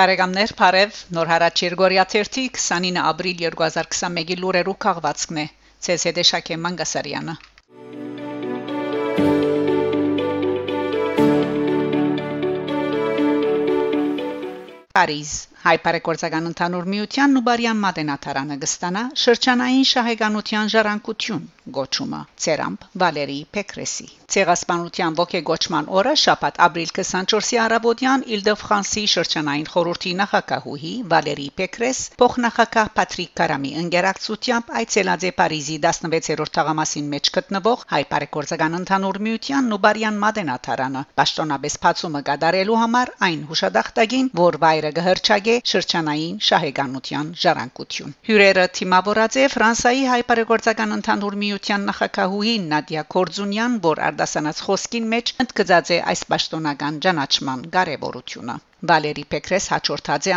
Բարեկամներ, Փարև, Նոր հարաճ Երգորիա 29 ապրիլ 2021-ի լուրերու քաղվածքն է։ ՑՍԴ Շակե Մանգասարյանը։ Փարիզ Հայ բարեգործական ընդհանուր միության Նուբարյան մատենաթարանը կստանա շրջանային շահեգանության ժառանգություն գոչումը Ցերամփ Վալերի Պեկրեսի Ցեղասպանության ողեգոճման օրը շաբաթ ապրիլ 24-ի առավոտյան Իլ-դե-Ֆրանսի շրջանային խորհրդի նախակահուհի Վալերի Պեկրես փոխնախագահ Պատրիկ Կարամի ընկերակցությամբ այցելած է Փարիզի 16-րդ թաղամասին մեջ գտնվող Հայ բարեգործական ընդհանուր միության Նուբարյան մատենաթարանը պաշտոնապես բացումը կատարելու համար այն հուշադախտագին որ վայրը գհրճագե է շրջանային շահեգանության ժառանգություն։ Հյուրերը թիմավորած է Ֆրանսայի հայպարեգործական ընդհանուր միության նախակահուհի Նադիա Կորձունյան, որ արդասանած խոսքին մեջ ընդգծած է այս պաշտոնական ճանաչման կարևորությունը։ Վալերի Պեկրես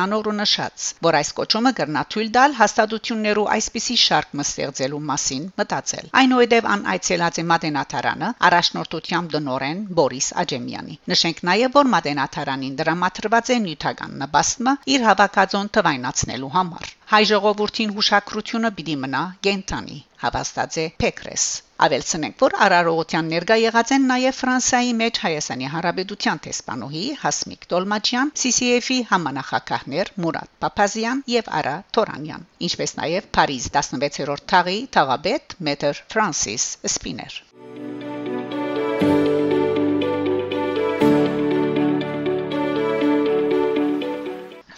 անոր ու նշած, որ այս կոչումը կրնա թույլ տալ հաստատություններու այսպիսի շարք մստեղծելու մասին մտածել։ Այնուհետև ան այցելած է Մատենաթարանը առաջնորդությամբ դնորեն Բորիս Աջեմյանի։ Նշենք նաև, որ Մատենաթարանին դրամատրված է նյութական նպաստը իր հավաքածոն թվայնացնելու համար։ Հայ ժողովրդին հուշակրությունը պիտի մնա գենտանի հավաստած է Պեկրես Ավելցնենք, որ Արարողության ներկա եղած են նաև Ֆրանսիայի մեջ Հայաստանի Հանրապետության տեսփանուհի Հասմիկ Տոլմաջյան, CCF-ի համանախագահներ Մուրադ Պապազյան եւ Արա Թորանյան, ինչպես նաև Փարիզ 16-րդ թաղի թաղաբեդ Մետր Ֆրանսիս Սպիներ։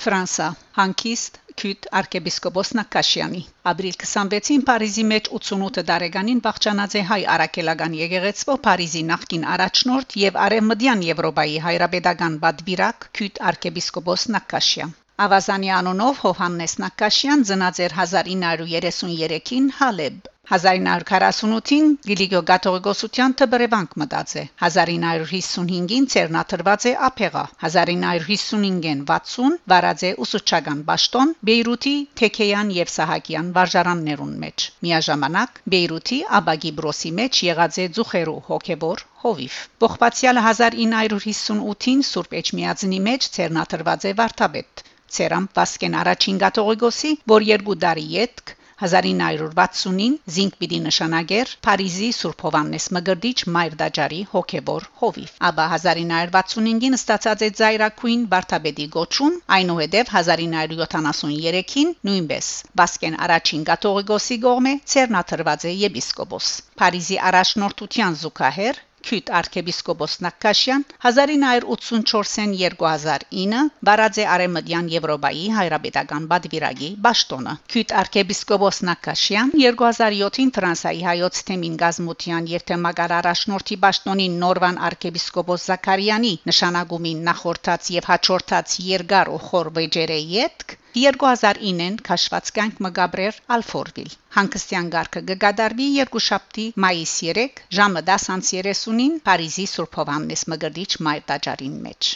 Ֆրանսա հանկիստ Քյութ arczepiskopos Նակաշյանի ապրիլ 26-ին Փարիզի մեջ 88 տարեկանին բախճանած է հայ արաքելական եկեղեցու Փարիզի նախկին առաջնորդ եւ Արևմտյան Եվրոպայի հայրապետական բադբիրակ Քյութ arczepiskopos Նակաշյան Ավազանի անոնով Հովհաննես Նակաշյան ծնած էր 1933-ին Հալեբ 1948-ին Գիլիգո Գաթողիկոսության թբրևանք մտած է 1955-ին Ցերնաթրված է Ափեղա 1955-ին 60 վարած է ուսուցչական ճաշտոն Բեյրութի Թեքեյան եւ Սահակյան վարժարաններուն մեջ միաժամանակ Բեյրութի Աբագի Բրոսի մեջ եղած է Ձուխերու հոկեբոր Հովիվ Բողբացյալ 1958-ին Սուրբ Էջմիածնի մեջ Ցերնաթրված է Վարդապետ Ցերամ Վասկեն առաջին Գաթողիկոսի որ երկու տարի յետք 1960-ին զինք պիտի նշանագեր Փարիզի Սուրբ Հովաննես Մգրդիչ Մայր դաջարի հոկեբոր հովիվ։ Աբա 1965-ին ստացած է Զայրակույն Բարթաբեդի գոչում, այնուհետև 1973-ին նույնպես Բասկեն առաջին Գաթողիկոսի գողմե Ցերնաթրված է եպիսկոպոս։ Փարիզի առաջնորդության զուգահեռ Քյութ arczepiskopos Նակաշյան 1984-ին 2009 բարաձե արեմդյան Եվրոպայի հայրապետական բադվիրագի ճաշտոնը Քյութ arczepiskopos Նակաշյան 2007-ին Ֆրանսայի հայոց թեմին գազմության երթեմագար առաջնորդի ճաշտոնին Նորվան arczepiskopos Զաքարյանի նշանակումին նախորդած եւ հաջորդած երկար ու խոր վեճերը յետք 2009-ին քաշված կյանք մգաբրեր Ալֆորվիլ Հանկստյան գարկը գգադարվի երկուշաբթի մայիս 3 ժամը 10:30-ին Փարիզի Սուրբ Հովաննես Մգրդիչ մայր տաճարին մեջ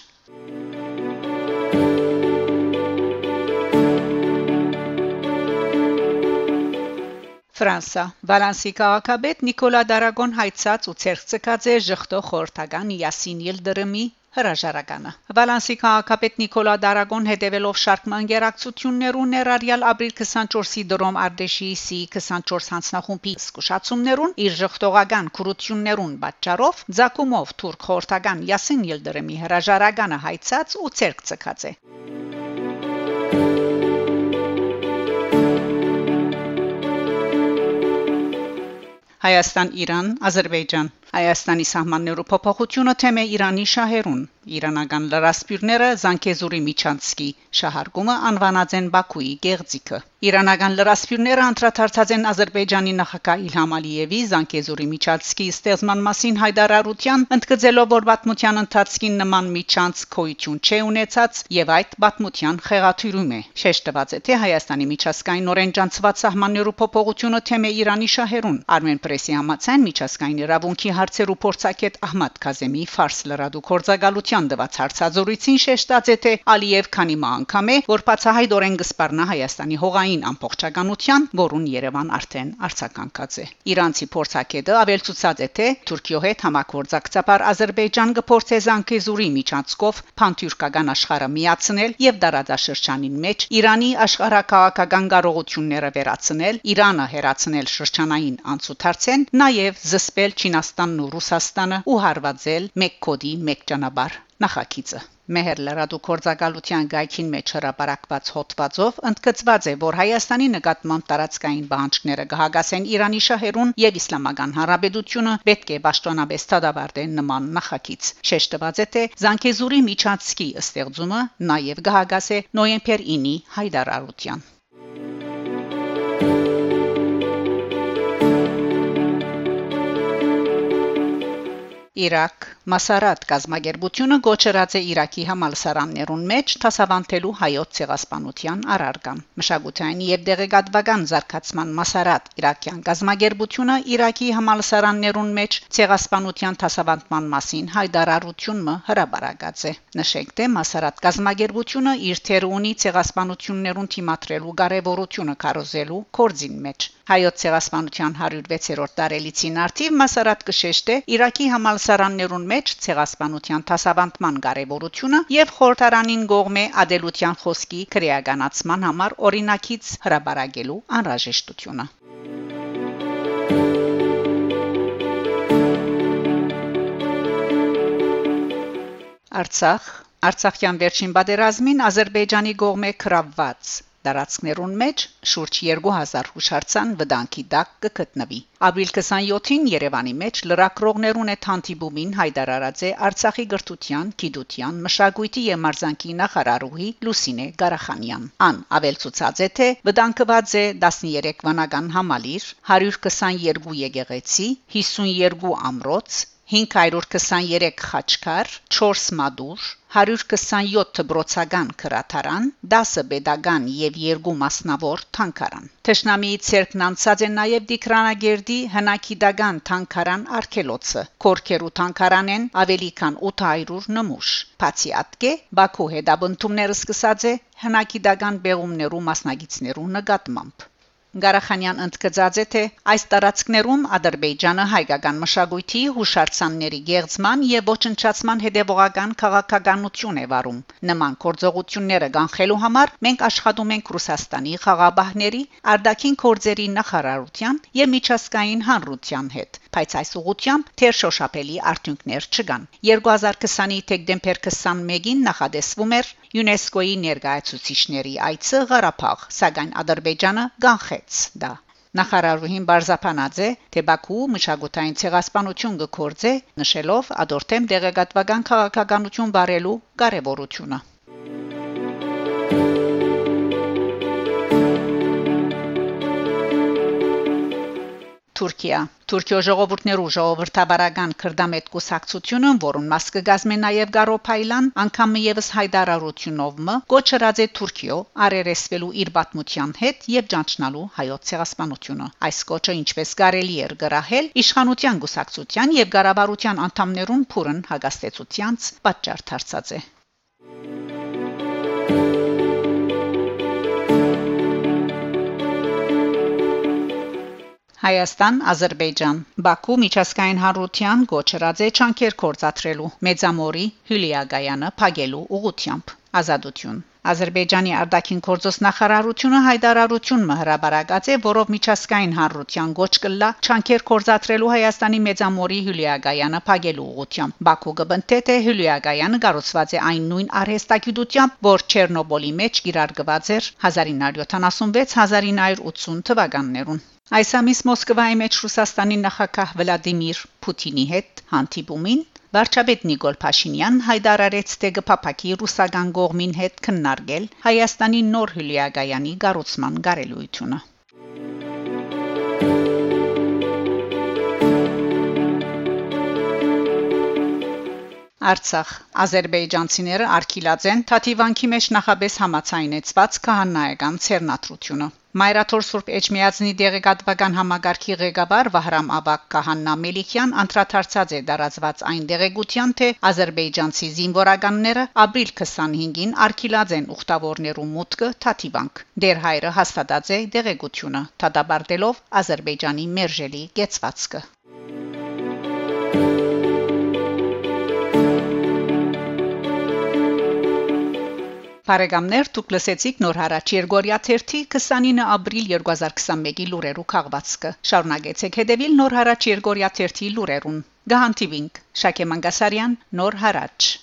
Ֆրանսա Վալանսի քաղաքապետ Նիկոլա Դարագոն հայցած ու ցերծկած է ժխտո խորտական Յասին Ելդրմի հրաժարականը Վալանսի քաղաքապետ Նիկոլա Դարագոն հետևելով շարք մանգերակցություններու ներառյալ ապրիլ 24-ի դրոմ Արտեշի սի 24 հանձնախումբի զսկուշացումներուն իր ժխտողական քրություններուն պատճառով Ձակումով թուրք խորտական Յասին Ելդրեմի հրաժարականը հայցած ու ցերկ ցկած է Հայաստան, Իրան, Ադրբեջան Հայաստանի սահմաններու փոփոխությունը թեմ է Իրանի շահերուն Իրանական լրասպիրները Զանկեզուրի Միչանցկի շահարկումը անվանած են Բաքուի գեղձիկը Իրանական լրասպիրները անդրադարձած են Ադրբեջանի նախագահ Իլհամ Ալիևի Զանկեզուրի Միչանցկի ստեղծման մասին հայտարարության ընդգծելով որ պատմության ընթացքին նման Միչանց քոյություն չէ ունեցած եւ այդ պատմության խեղաթյուրում է շեշտված է թե Հայաստանի միջազգային օրենջանցված սահմաններու փոփոխությունը թեմ է Իրանի շահերուն Armen Press-ի համաձայն միջազգային իրավունքի հարցերու փորձակետ Ահմադ Քազեմի ֆարս լրադու կորցակալության Գալուտյան դված հարցազրույցին շեշտած է թե Ալիև քանի անգամ է որ բացահայտորեն գսպառնա Հայաստանի հողային ամբողջականության, որուն Երևան արդեն արցականկած է։ Իրանցի փորձակետը ավելցուցած է թե Թուրքիո հետ համագործակցաբար Ադրբեջան կփորձե Զանգեզուրի միջանցքով փանթյուրքական աշխարհը միացնել եւ դարաձաշրջանին մեջ Իրանի աշխարհակաղակական կարողությունները վերացնել, Իրանը հերացնել շրջանային անցուդարձեն, նաեւ զսպել Չինաստանն ու Ռուսաստանը ու հարվածել մեկ կոդի մեկ ճանապարհ նախագիծը. Մեհեր լրադու կորցակալության գայքին մեջ հրապարակված հոդվածով ընդգծված է, որ Հայաստանի նկատմամբ տարածքային բանջկները կհագասեն Իրանի շահերուն եւ Իսլամական Հանրապետությունը պետք է պաշտոնապես դադարեն նման նախագիծ։ Շեշտված է, թե Զանգեզուրի միջանցքի ըստեղծումը նաեւ կհագասե նոյեմբեր 9-ի հայդարարության։ Իրաք. Մասարատ գազագերբությունը գոչրած է Իրաքի համալսարաններուն մեջ տասավանդելու հայոց ցեղասպանության առարգան։ Մշակութային եւ դեղեկատվական զարգացման Մասարատ Իրաքյան գազագերբությունը Իրաքի համալսարաններուն մեջ ցեղասպանության տասավանդման մասին հայտարարությունը հրաբարակած է։ Նշենք թե Մասարատ գազագերբությունը իր թերը ունի ցեղասպանություններուն թիմատրելու կարևորությունը կարոզելու կորձին մեջ հայոց ցեղասպանության 106-րդ տարելիցին արդիվ Մասարատ կշեշտե Իրաքի համալսարաններուն մեջ ցեղասպանության դասավանդման կարևորությունը եւ խորհրդարանին գողմե ադելության խոսքի քրեականացման համար օրինակից հրաբարագելու անհրաժեշտությունը Արցախ. Արցախյան վերջին պատերազմին Ադրբեջանի գողմե կրավված Տարածքներուն մեջ շուրջ 2000 հուշարձան վտանգի տակ կգտնվի։ Ապրիլ 27-ին Երևանի մեջ լրակրողներուն է թանտիբումին հայտարարած է Արցախի գրթության, գիտության, մշակույթի եւ մարզանկի նախարարուհի Լուսինե Ղարախանյան։ Ան ավելցուցած է թե վտանգված է 13 վանական համալիր, 122 եկեղեցի, 52 ամրոց, 523 խաչքար, 4 մադուր, 127 դբրոցական քրաթարան, 10 pedagogan եւ 2 մասնավոր թանկարան։ Տեշնամիի ցերկն անցած է նաեւ Դիկրանագերդի հնակիդական թանկարան արքելոցը։ Կորքերու թանկարանեն ավելի քան 800 նմուշ։ Բացի ատկե Բաքու հետաբնթումները սկսած է հնակիդական բեղումներու մասնագետներու նկատմամբ։ Գարախանյան ընդգծած է թե այս տարածքներում Ադրբեջանը հայկական մշակույթի հուշարձանների գեղձման եւ ոչնչացման հետևողական քաղաքականություն է վարում։ Նման կորձողությունները կանխելու համար մենք աշխատում ենք Ռուսաստանի խաղաբահների, արտաքին գործերի նախարարության եւ միջազգային հանրության հետ, բայց այս ուղությամբ թեր շոշափելի արդյունքներ չկան։ 2020-ի դեկտեմբեր 21-ին նախադեсվում էր ՅՈՒՆԵՍԿՕ-ի ներկայացուցիչների այցը Ղարաբաղ, սակայն Ադրբեջանը կանխեց դա։ Նախարարուհին Բարզապանաձե թե Բաքու մշակութային ցեղասպանություն գործե նշելով ադորտեմ դեղեկատվական քաղաքականություն բարելու կարևորությունը Թուրքիա Թուրքիո ժողովուրդներու ժողովրդաբարական քրդամետ կուսակցությունը, որուն մաս կգազմե նաև Գարոփայլան, անգամ եւս հայդարարությունով մը կոչրած է Թուրքիո արերեսվելու իր պատմության հետ եւ ճանչնալու հայոց ցեղասպանությունը։ Այս կոչը ինչպես կարելի էր գրահել իշխանության կուսակցության եւ Ղարաբարության անդամներուն փուրն հագաստեցությանց պատճառ դարձած է։ Հայաստան, Ադրբեջան, Բաքու միջազգային հարության գոչրած է չանկեր կորցատրելու Մեծամորի Հյուլիագայանը փագելու ուղությամբ ազատություն Ադրբեջանի արտաքին գործոս նախարարությունը հայտարարություն մհրաբարակած է, որով միջազգային հանրության գոչ կլա չանկեր կորզատրելու Հայաստանի մեծամորի Հյուլիագայանը փագելու ուղությամբ։ Բաքու կբնթե թե Հյուլիագայանը կառուցված է այն նույն արհեստագիտությամբ, որ Չեռնոբոլի մեջ գիրարգված էր 1976-1980 թվականներուն։ Այս ամիս Մոսկվայի մեջ Ռուսաստանի նախագահ Վլադիմիր Պուտինի հետ հանդիպումին Վարչապետ Նիկոլ Փաշինյան հայտարարեց, թե կփապակի ռուսական կողմին հետ քննարկել Հայաստանի նոր հյուլիագայանի կառուցման կարելույթունը։ Արցախ Ադրբեջանցիները արկիլաձեն Թաթիվանքի մեջ նախաբես համացայնեցված քահանայական ցերնատրությունը Մայրաթոր Սուրբ Էջմիածնի դեղեկատվական համագարքի ղեկավար Վահրամ Աբակ Կահաննա Մելիքյան անդրադարձած է դարածված այն դեղեկության, թե ազերբայջանցի զինվորականները ապրիլ 25-ին արկիլաձեն ուխտավորներու մուտքը Թաթիվանք։ Դեր հայրը հաստատած է դեղեկությունը, դատաբարտելով Ադրբեջանի մերժելի կեցվածքը։ Բարեկամներ, դուք լսեցիք նոր հարաճ Երգորիա 3-ի 29 ապրիլ 2021-ի լուրերու քաղվածքը։ Շարունակեցեք հետևել նոր հարաճ Երգորիա 3-ի լուրերուն։ Գահանտիվինք Շակե Մանգասարյան, նոր հարաճ։